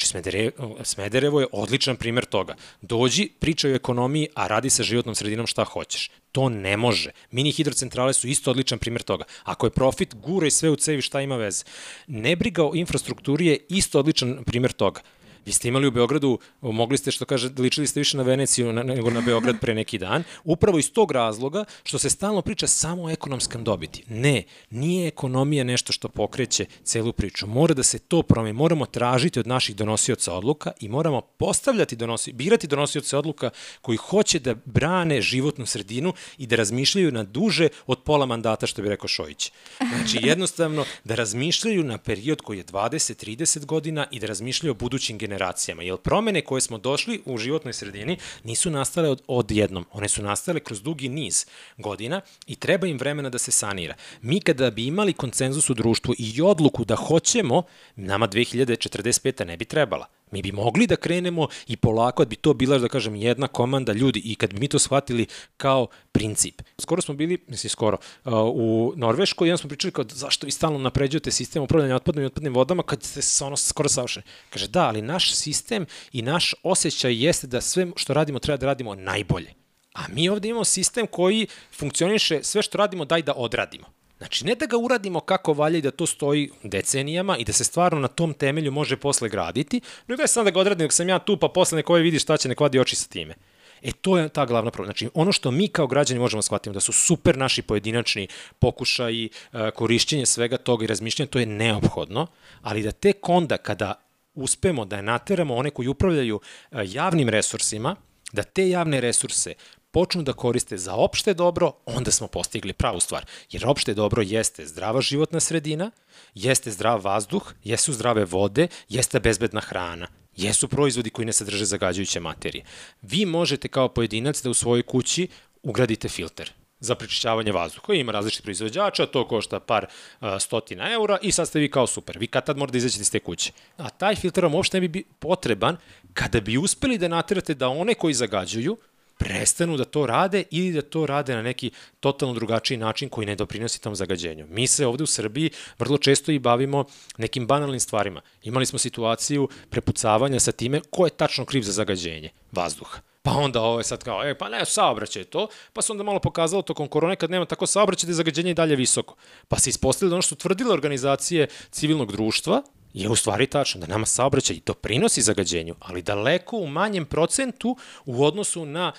Znači, Smederevo, Smederevo je odličan primer toga. Dođi, pričaj o ekonomiji, a radi sa životnom sredinom šta hoćeš. To ne može. Mini hidrocentrale su isto odličan primer toga. Ako je profit, gura i sve u cevi šta ima veze. Nebriga o infrastrukturi je isto odličan primer toga. Vi ste imali u Beogradu, mogli ste što kaže, ličili ste više na Veneciju nego na Beograd pre neki dan, upravo iz tog razloga što se stalno priča samo o ekonomskom dobiti. Ne, nije ekonomija nešto što pokreće celu priču. Mora da se to promeni, moramo tražiti od naših donosioca odluka i moramo postavljati donosi, birati donosioce odluka koji hoće da brane životnu sredinu i da razmišljaju na duže od pola mandata, što bi rekao Šojić. Znači, jednostavno, da razmišljaju na period koji je 20-30 godina i da razmišljaju o budućim generacijama generacijama. Jer promene koje smo došli u životnoj sredini nisu nastale od, odjednom. One su nastale kroz dugi niz godina i treba im vremena da se sanira. Mi kada bi imali koncenzus u društvu i odluku da hoćemo, nama 2045. ne bi trebala. Mi bi mogli da krenemo i polako, da bi to bila, da kažem, jedna komanda ljudi i kad bi mi to shvatili kao princip. Skoro smo bili, mislim skoro, uh, u Norveškoj onda smo pričali kao zašto vi stalno napređujete sistem upravljanja otpadnim i otpadnim vodama kad ste ono skoro savršeni. Kaže da, ali naš sistem i naš osjećaj jeste da sve što radimo treba da radimo najbolje. A mi ovde imamo sistem koji funkcioniše sve što radimo daj da odradimo. Znači, ne da ga uradimo kako valja i da to stoji decenijama i da se stvarno na tom temelju može posle graditi, nego da je sam da ga odradim dok sam ja tu, pa posle neko vidi šta će, neko vadi oči sa time. E, to je ta glavna problem. Znači, ono što mi kao građani možemo shvatiti da su super naši pojedinačni pokušaji, e, korišćenje svega toga i razmišljanje, to je neophodno, ali da tek onda kada uspemo da nateramo one koji upravljaju e, javnim resursima, da te javne resurse počnu da koriste za opšte dobro, onda smo postigli pravu stvar. Jer opšte dobro jeste zdrava životna sredina, jeste zdrav vazduh, jesu zdrave vode, jeste bezbedna hrana jesu proizvodi koji ne sadrže zagađujuće materije. Vi možete kao pojedinac da u svojoj kući ugradite filter za prečišćavanje vazduha. Ima različitih proizvođača, to košta par uh, stotina eura i sad ste vi kao super. Vi kad tad morate da izađete iz te kuće. A taj filter vam uopšte ne bi potreban kada bi uspeli da naterate da one koji zagađuju prestanu da to rade ili da to rade na neki totalno drugačiji način koji ne doprinosi tom zagađenju. Mi se ovde u Srbiji vrlo često i bavimo nekim banalnim stvarima. Imali smo situaciju prepucavanja sa time ko je tačno kriv za zagađenje vazduha. Pa onda ovo je sad kao, e, pa ne, saobraćaj to, pa se onda malo pokazalo tokom korone kad nema tako saobraćaj da je zagađenje i dalje visoko. Pa se ispostavilo da ono što tvrdile organizacije civilnog društva, je u stvari tačno da nama saobraćaj doprinosi zagađenju, ali daleko u manjem procentu u odnosu na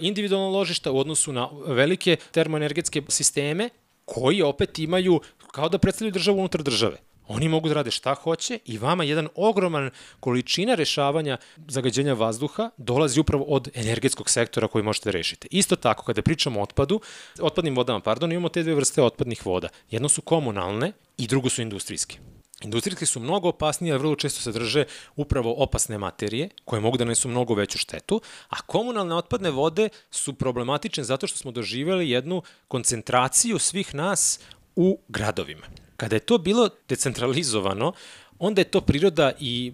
individualno ložišta, u odnosu na velike termoenergetske sisteme koji opet imaju kao da predstavljaju državu unutar države. Oni mogu da rade šta hoće i vama jedan ogroman količina rešavanja zagađenja vazduha dolazi upravo od energetskog sektora koji možete da rešite. Isto tako, kada pričamo o otpadu, otpadnim vodama, pardon, imamo te dve vrste otpadnih voda. Jedno su komunalne i drugo su industrijske. Industrijske su mnogo opasnije, a vrlo često sadrže upravo opasne materije koje mogu da nesu mnogo veću štetu, a komunalne otpadne vode su problematične zato što smo doživjeli jednu koncentraciju svih nas u gradovima. Kada je to bilo decentralizovano, onda je to priroda i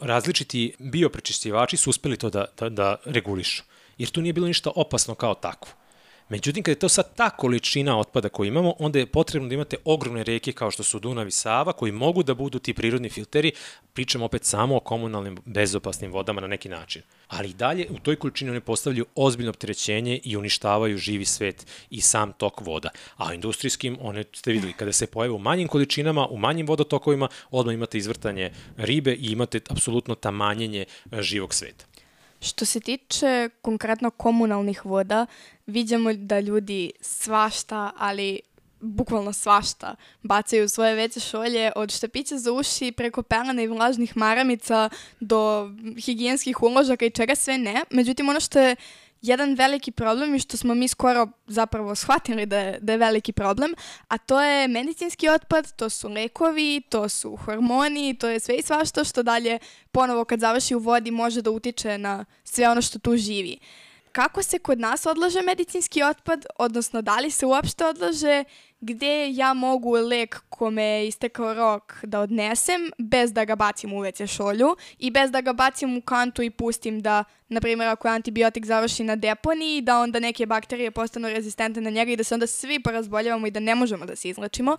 različiti bioprečišćivači su uspeli to da, da, da regulišu. Jer tu nije bilo ništa opasno kao takvo. Međutim, kada je to sad ta količina otpada koju imamo, onda je potrebno da imate ogromne reke kao što su Dunav i Sava, koji mogu da budu ti prirodni filteri, pričamo opet samo o komunalnim bezopasnim vodama na neki način. Ali i dalje u toj količini oni postavljaju ozbiljno opterećenje i uništavaju živi svet i sam tok voda. A industrijskim, one ste videli, kada se pojave u manjim količinama, u manjim vodotokovima, odmah imate izvrtanje ribe i imate apsolutno tamanjenje živog sveta. Što se tiče konkretno komunalnih voda, vidimo da ljudi svašta, ali bukvalno svašta bacaju svoje veće šolje od štapića za uši preko pelana i vlažnih maramica do higijenskih uložaka i čega sve ne. Međutim, ono što je jedan veliki problem i što smo mi skoro zapravo shvatili da je, da je veliki problem, a to je medicinski otpad, to su lekovi, to su hormoni, to je sve i svašta što dalje ponovo kad završi u vodi može da utiče na sve ono što tu živi. Kako se kod nas odlaže medicinski otpad, odnosno da li se uopšte odlaže, gde ja mogu lek kome je istekao rok da odnesem bez da ga bacim u WC šolju i bez da ga bacim u kantu i pustim da, na primjer, ako je antibiotik završi na deponiji, da onda neke bakterije postanu rezistentne na njega i da se onda svi porazboljavamo i da ne možemo da se izlečimo.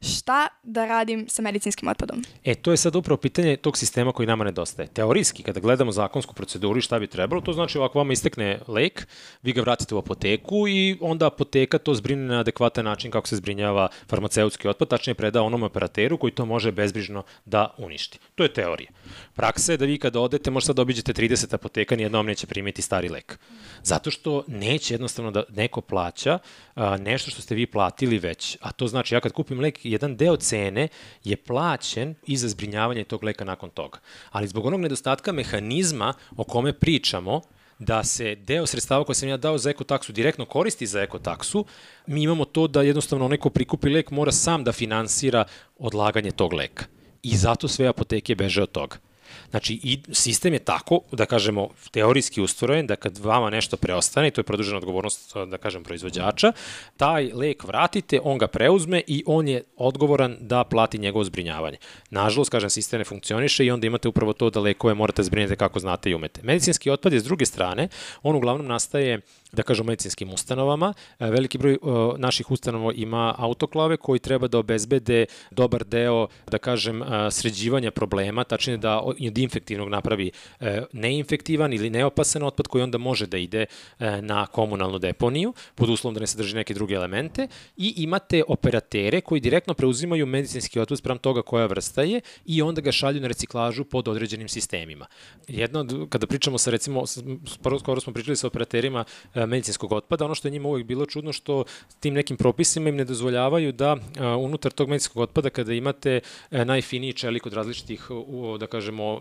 Šta da radim sa medicinskim otpadom? E, to je sad upravo pitanje tog sistema koji nama nedostaje. Teorijski, kada gledamo zakonsku proceduru i šta bi trebalo, to znači ovako vama istekne lek, vi ga vratite u apoteku i onda apoteka to zbrine na adekvatan način kako se zbrinjava farmaceutski otpad, tačnije preda onom operateru koji to može bezbrižno da uništi. To je teorija. Praksa je da vi kada odete, možda sad obiđete 30 apoteka, nijedno vam neće primiti stari lek. Zato što neće jednostavno da neko plaća a, nešto što ste vi platili već, a to znači ja kad kupim lek, jedan deo cene je plaćen i za zbrinjavanje tog leka nakon toga. Ali zbog onog nedostatka mehanizma o kome pričamo, da se deo sredstava koje sam ja dao za ekotaksu direktno koristi za ekotaksu, mi imamo to da jednostavno onaj ko prikupi lek mora sam da finansira odlaganje tog leka. I zato sve apoteke beže od toga. Znači, i sistem je tako, da kažemo, teorijski ustvoren, da kad vama nešto preostane, i to je produžena odgovornost, da kažem, proizvođača, taj lek vratite, on ga preuzme i on je odgovoran da plati njegovo zbrinjavanje. Nažalost, kažem, sistem ne funkcioniše i onda imate upravo to da lekove morate zbrinjati kako znate i umete. Medicinski otpad je s druge strane, on uglavnom nastaje da kažem, medicinskim ustanovama. E, veliki broj naših ustanova ima autoklave koji treba da obezbede dobar deo, da kažem, e, sređivanja problema, tačnije da od infektivnog napravi e, neinfektivan ili neopasan otpad koji onda može da ide na komunalnu deponiju, pod uslovom da ne sadrži neke druge elemente i imate operatere koji direktno preuzimaju medicinski otpad sprem toga koja vrsta je i onda ga šalju na reciklažu pod određenim sistemima. Jedno, kada pričamo sa recimo, skoro, smo pričali sa operaterima medicinskog otpada. Ono što je njima uvek bilo čudno što tim nekim propisima im ne dozvoljavaju da e, unutar tog medicinskog otpada kada imate e, najfiniji čelik od različitih, da kažemo,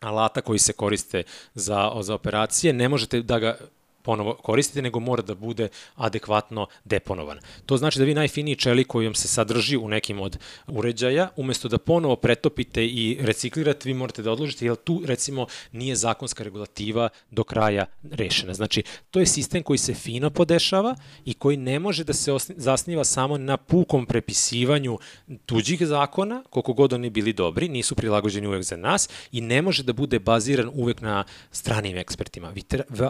alata koji se koriste za, za operacije, ne možete da ga ponovo koristiti, nego mora da bude adekvatno deponovan. To znači da vi najfiniji čelik koji vam se sadrži u nekim od uređaja, umesto da ponovo pretopite i reciklirate, vi morate da odložite, jer tu recimo nije zakonska regulativa do kraja rešena. Znači, to je sistem koji se fino podešava i koji ne može da se zasniva samo na pukom prepisivanju tuđih zakona, koliko god oni bili dobri, nisu prilagođeni uvek za nas i ne može da bude baziran uvek na stranim ekspertima.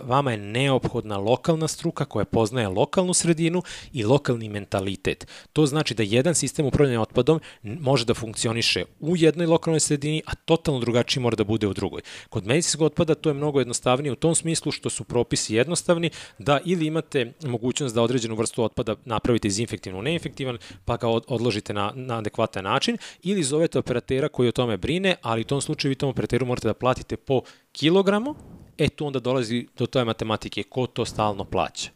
Vama je neophodno neophodna lokalna struka koja poznaje lokalnu sredinu i lokalni mentalitet. To znači da jedan sistem upravljanja otpadom može da funkcioniše u jednoj lokalnoj sredini, a totalno drugačiji mora da bude u drugoj. Kod medicinskog otpada to je mnogo jednostavnije u tom smislu što su propisi jednostavni, da ili imate mogućnost da određenu vrstu otpada napravite iz infektivno neinfektivan, pa ga odložite na, na adekvatan način, ili zovete operatera koji o tome brine, ali u tom slučaju vi tom operateru morate da platite po kilogramu, e tu onda dolazi do toje matematike, ko to stalno plaća?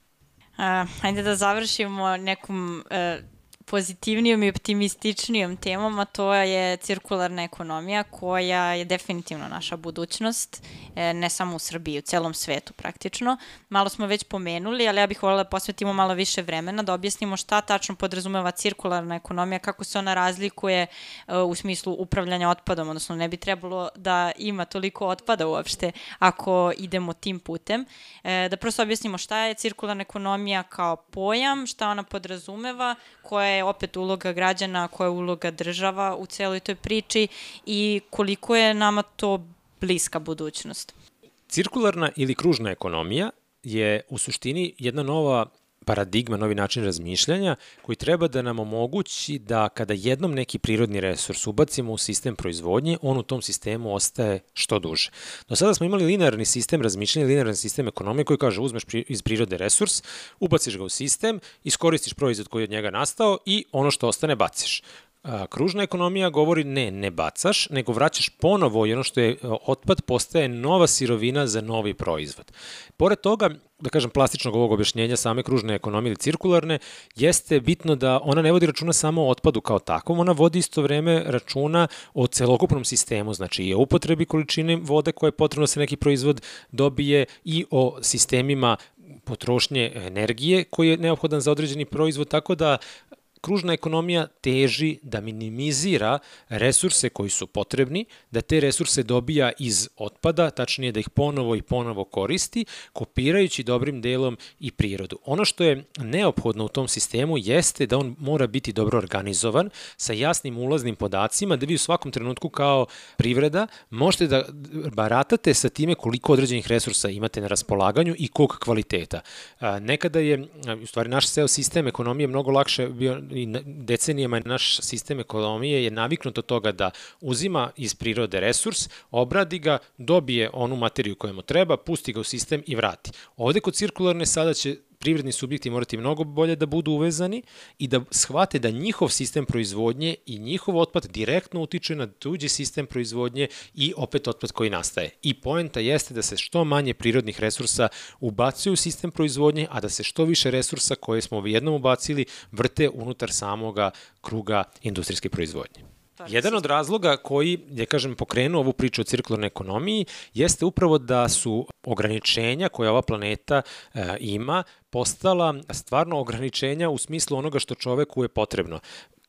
Uh, hajde da završimo nekom uh, pozitivnijom i optimističnijom temom, a to je cirkularna ekonomija koja je definitivno naša budućnost, e, ne samo u Srbiji, u celom svetu praktično. Malo smo već pomenuli, ali ja bih voljela da posvetimo malo više vremena da objasnimo šta tačno podrazumeva cirkularna ekonomija, kako se ona razlikuje e, u smislu upravljanja otpadom, odnosno ne bi trebalo da ima toliko otpada uopšte ako idemo tim putem. E, da prosto objasnimo šta je cirkularna ekonomija kao pojam, šta ona podrazumeva, koja je opet uloga građana, koja je uloga država u celoj toj priči i koliko je nama to bliska budućnost. Cirkularna ili kružna ekonomija je u suštini jedna nova paradigma, novi način razmišljanja koji treba da nam omogući da kada jednom neki prirodni resurs ubacimo u sistem proizvodnje, on u tom sistemu ostaje što duže. Do sada smo imali linearni sistem razmišljanja, linearni sistem ekonomije koji kaže uzmeš iz prirode resurs, ubaciš ga u sistem, iskoristiš proizvod koji je od njega nastao i ono što ostane baciš. Kružna ekonomija govori ne, ne bacaš, nego vraćaš ponovo i ono što je e, otpad postaje nova sirovina za novi proizvod. Pored toga, da kažem, plastičnog ovog objašnjenja same kružne ekonomije ili cirkularne, jeste bitno da ona ne vodi računa samo o otpadu kao takvom, ona vodi isto vreme računa o celokupnom sistemu, znači i o upotrebi količine vode koje je potrebno da se neki proizvod dobije i o sistemima potrošnje energije koji je neophodan za određeni proizvod, tako da kružna ekonomija teži da minimizira resurse koji su potrebni, da te resurse dobija iz otpada, tačnije da ih ponovo i ponovo koristi, kopirajući dobrim delom i prirodu. Ono što je neophodno u tom sistemu jeste da on mora biti dobro organizovan, sa jasnim ulaznim podacima, da vi u svakom trenutku kao privreda možete da baratate sa time koliko određenih resursa imate na raspolaganju i kog kvaliteta. Nekada je, u stvari, naš SEO sistem ekonomije mnogo lakše bio i decenijama naš sistem ekonomije je naviknut od toga da uzima iz prirode resurs, obradi ga, dobije onu materiju koja mu treba, pusti ga u sistem i vrati. Ovde kod cirkularne sada će privredni subjekti morati mnogo bolje da budu uvezani i da shvate da njihov sistem proizvodnje i njihov otpad direktno utiče na tuđi sistem proizvodnje i opet otpad koji nastaje. I poenta jeste da se što manje prirodnih resursa ubacuje u sistem proizvodnje, a da se što više resursa koje smo jednom ubacili vrte unutar samoga kruga industrijske proizvodnje. Jedan od razloga koji je, kažem, pokrenuo ovu priču o cirkularnoj ekonomiji jeste upravo da su ograničenja koje ova planeta e, ima postala stvarno ograničenja u smislu onoga što čoveku je potrebno.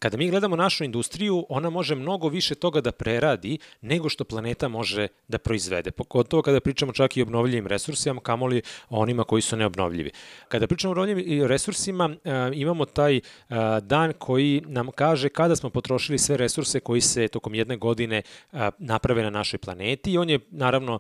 Kada mi gledamo našu industriju, ona može mnogo više toga da preradi nego što planeta može da proizvede. Pogotovo kada pričamo čak i o obnovljivim resursima, kamoli o onima koji su neobnovljivi. Kada pričamo o obnovljivim resursima, e, imamo taj e, dan koji nam kaže kada smo potrošili sve resurse koji se tokom jedne godine e, naprave na našoj planeti i on je naravno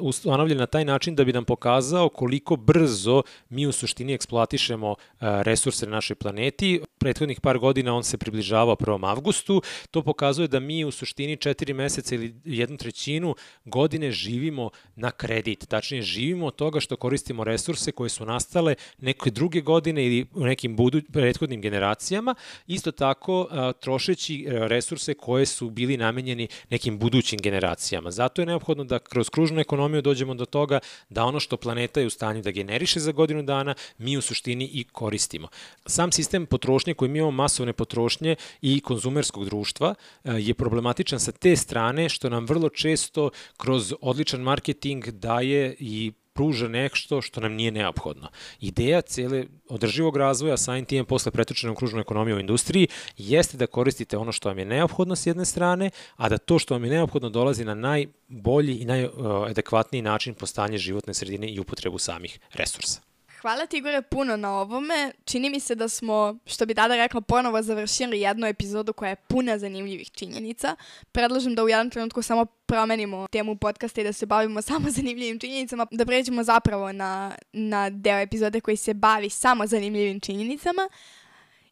ustanovljen na taj način da bi nam pokazao koliko brzo mi u suštini eksploatišemo resurse na našoj planeti. Prethodnih par godina on se približavao 1. avgustu, to pokazuje da mi u suštini četiri meseca ili jednu trećinu godine živimo na kredit. Tačnije, živimo od toga što koristimo resurse koje su nastale neke druge godine ili u nekim budu, prethodnim generacijama, isto tako trošeći e, resurse koje su bili namenjeni nekim budućim generacijama. Zato je neophodno da kroz kružnu ekonomiju dođemo do toga da ono što planeta je u stanju da generiše za godinu dana, mi u suštini i koristimo. Sam sistem potrošnje koji mi imamo masovne potrošnje potrošnje i konzumerskog društva e, je problematičan sa te strane što nam vrlo često kroz odličan marketing daje i pruža nešto što nam nije neophodno. Ideja cele održivog razvoja, samim tim posle pretočenom kružnom ekonomiju u industriji, jeste da koristite ono što vam je neophodno s jedne strane, a da to što vam je neophodno dolazi na najbolji i najadekvatniji način postanje životne sredine i upotrebu samih resursa. Hvala ti Igore puno na ovome. Čini mi se da smo, što bi tada rekla, ponovo završili jednu epizodu koja je puna zanimljivih činjenica. Predlažem da u jednom trenutku samo promenimo temu podcasta i da se bavimo samo zanimljivim činjenicama, da pređemo zapravo na, na deo epizode koji se bavi samo zanimljivim činjenicama.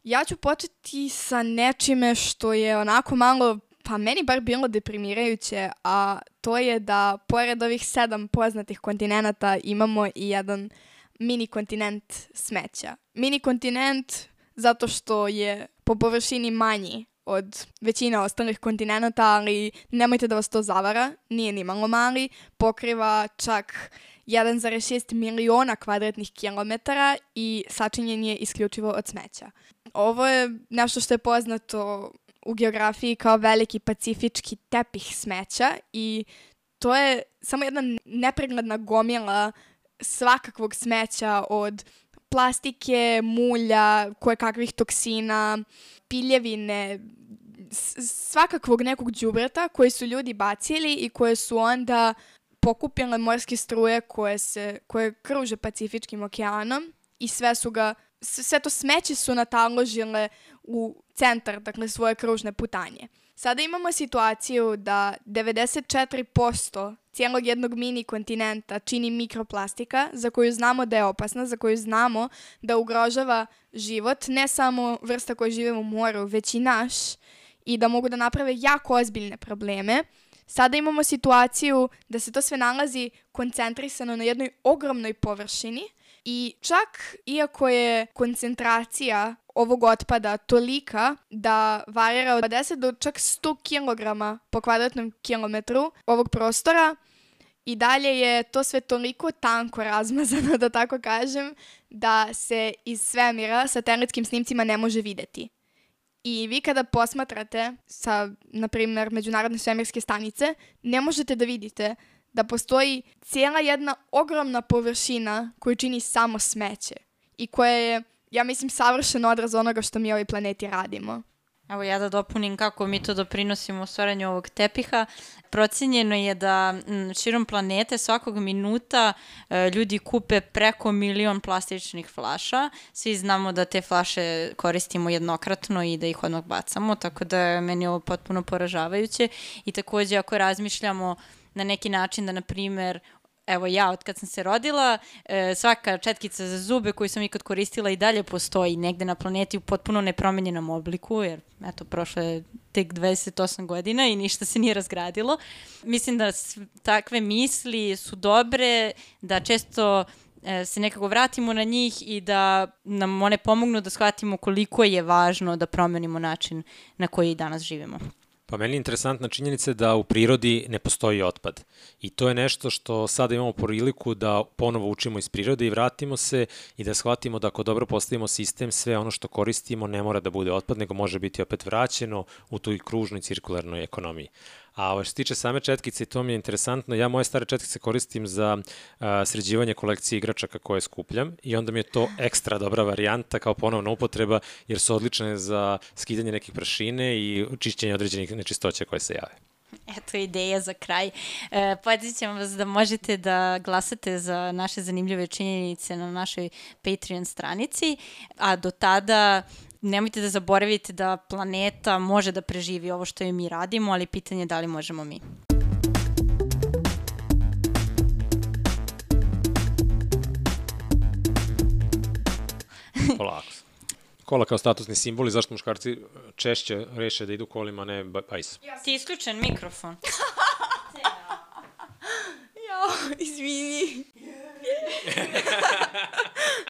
Ja ću početi sa nečime što je onako malo pa meni bar bilo deprimirajuće, a to je da pored ovih sedam poznatih kontinenta imamo i jedan mini kontinent smeća. Mini kontinent zato što je po površini manji od većine ostalih kontinenta, ali nemojte da vas to zavara, nije ni malo mali, pokriva čak 1,6 miliona kvadratnih kilometara i sačinjen je isključivo od smeća. Ovo je nešto što je poznato u geografiji kao veliki pacifički tepih smeća i to je samo jedna nepregledna gomila svakakvog smeća od plastike, mulja, kakvih toksina, piljevine, svakakvog nekog đubreta koje su ljudi bacili i koje su onda pokupile morske struje koje, se, koje kruže Pacifičkim okeanom i sve su ga sve to smeće su nataložile u centar, dakle, svoje kružne putanje. Sada imamo situaciju da 94% cijelog jednog mini kontinenta čini mikroplastika za koju znamo da je opasna, za koju znamo da ugrožava život, ne samo vrsta koja žive u moru, već i naš i da mogu da naprave jako ozbiljne probleme. Sada imamo situaciju da se to sve nalazi koncentrisano na jednoj ogromnoj površini i čak iako je koncentracija ovog otpada tolika da varira od 10 do čak 100 kg po kvadratnom kilometru ovog prostora, i dalje je to sve toliko tanko razmazano, da tako kažem, da se iz svemira satelitskim snimcima ne može videti. I vi kada posmatrate sa, na primjer, Međunarodne svemirske stanice, ne možete da vidite da postoji cijela jedna ogromna površina koju čini samo smeće i koja je ja mislim, savršen odraz onoga što mi ovoj planeti radimo. Evo ja da dopunim kako mi to doprinosimo u stvaranju ovog tepiha. Procenjeno je da širom planete svakog minuta e, ljudi kupe preko milion plastičnih flaša. Svi znamo da te flaše koristimo jednokratno i da ih odmah bacamo, tako da je meni ovo potpuno poražavajuće. I takođe ako razmišljamo na neki način da, na primer, evo ja od kad sam se rodila, e, svaka četkica za zube koju sam ikad koristila i dalje postoji negde na planeti u potpuno nepromenjenom obliku, jer eto, prošlo je tek 28 godina i ništa se nije razgradilo. Mislim da takve misli su dobre, da često e, se nekako vratimo na njih i da nam one pomognu da shvatimo koliko je važno da promenimo način na koji danas živimo. Pa meni je interesantna činjenica da u prirodi ne postoji otpad. I to je nešto što sada imamo priliku da ponovo učimo iz prirode i vratimo se i da shvatimo da ako dobro postavimo sistem, sve ono što koristimo ne mora da bude otpad, nego može biti opet vraćeno u toj kružnoj cirkularnoj ekonomiji. A ovo što se tiče same četkice, to mi je interesantno, ja moje stare četkice koristim za a, sređivanje kolekcije igračaka koje skupljam i onda mi je to ekstra dobra varijanta kao ponovna upotreba jer su odlične za skidanje nekih prašine i čišćenje određenih nečistoća koje se jave. Eto ideja za kraj. E, Podsjećam vas da možete da glasate za naše zanimljive činjenice na našoj Patreon stranici, a do tada nemojte da zaboravite da planeta može da preživi ovo što i mi radimo, ali pitanje je da li možemo mi. Polako. Kola kao statusni simbol i zašto muškarci češće reše da idu kolima, ne bajs. Ti isključen mikrofon. Jo, izvini.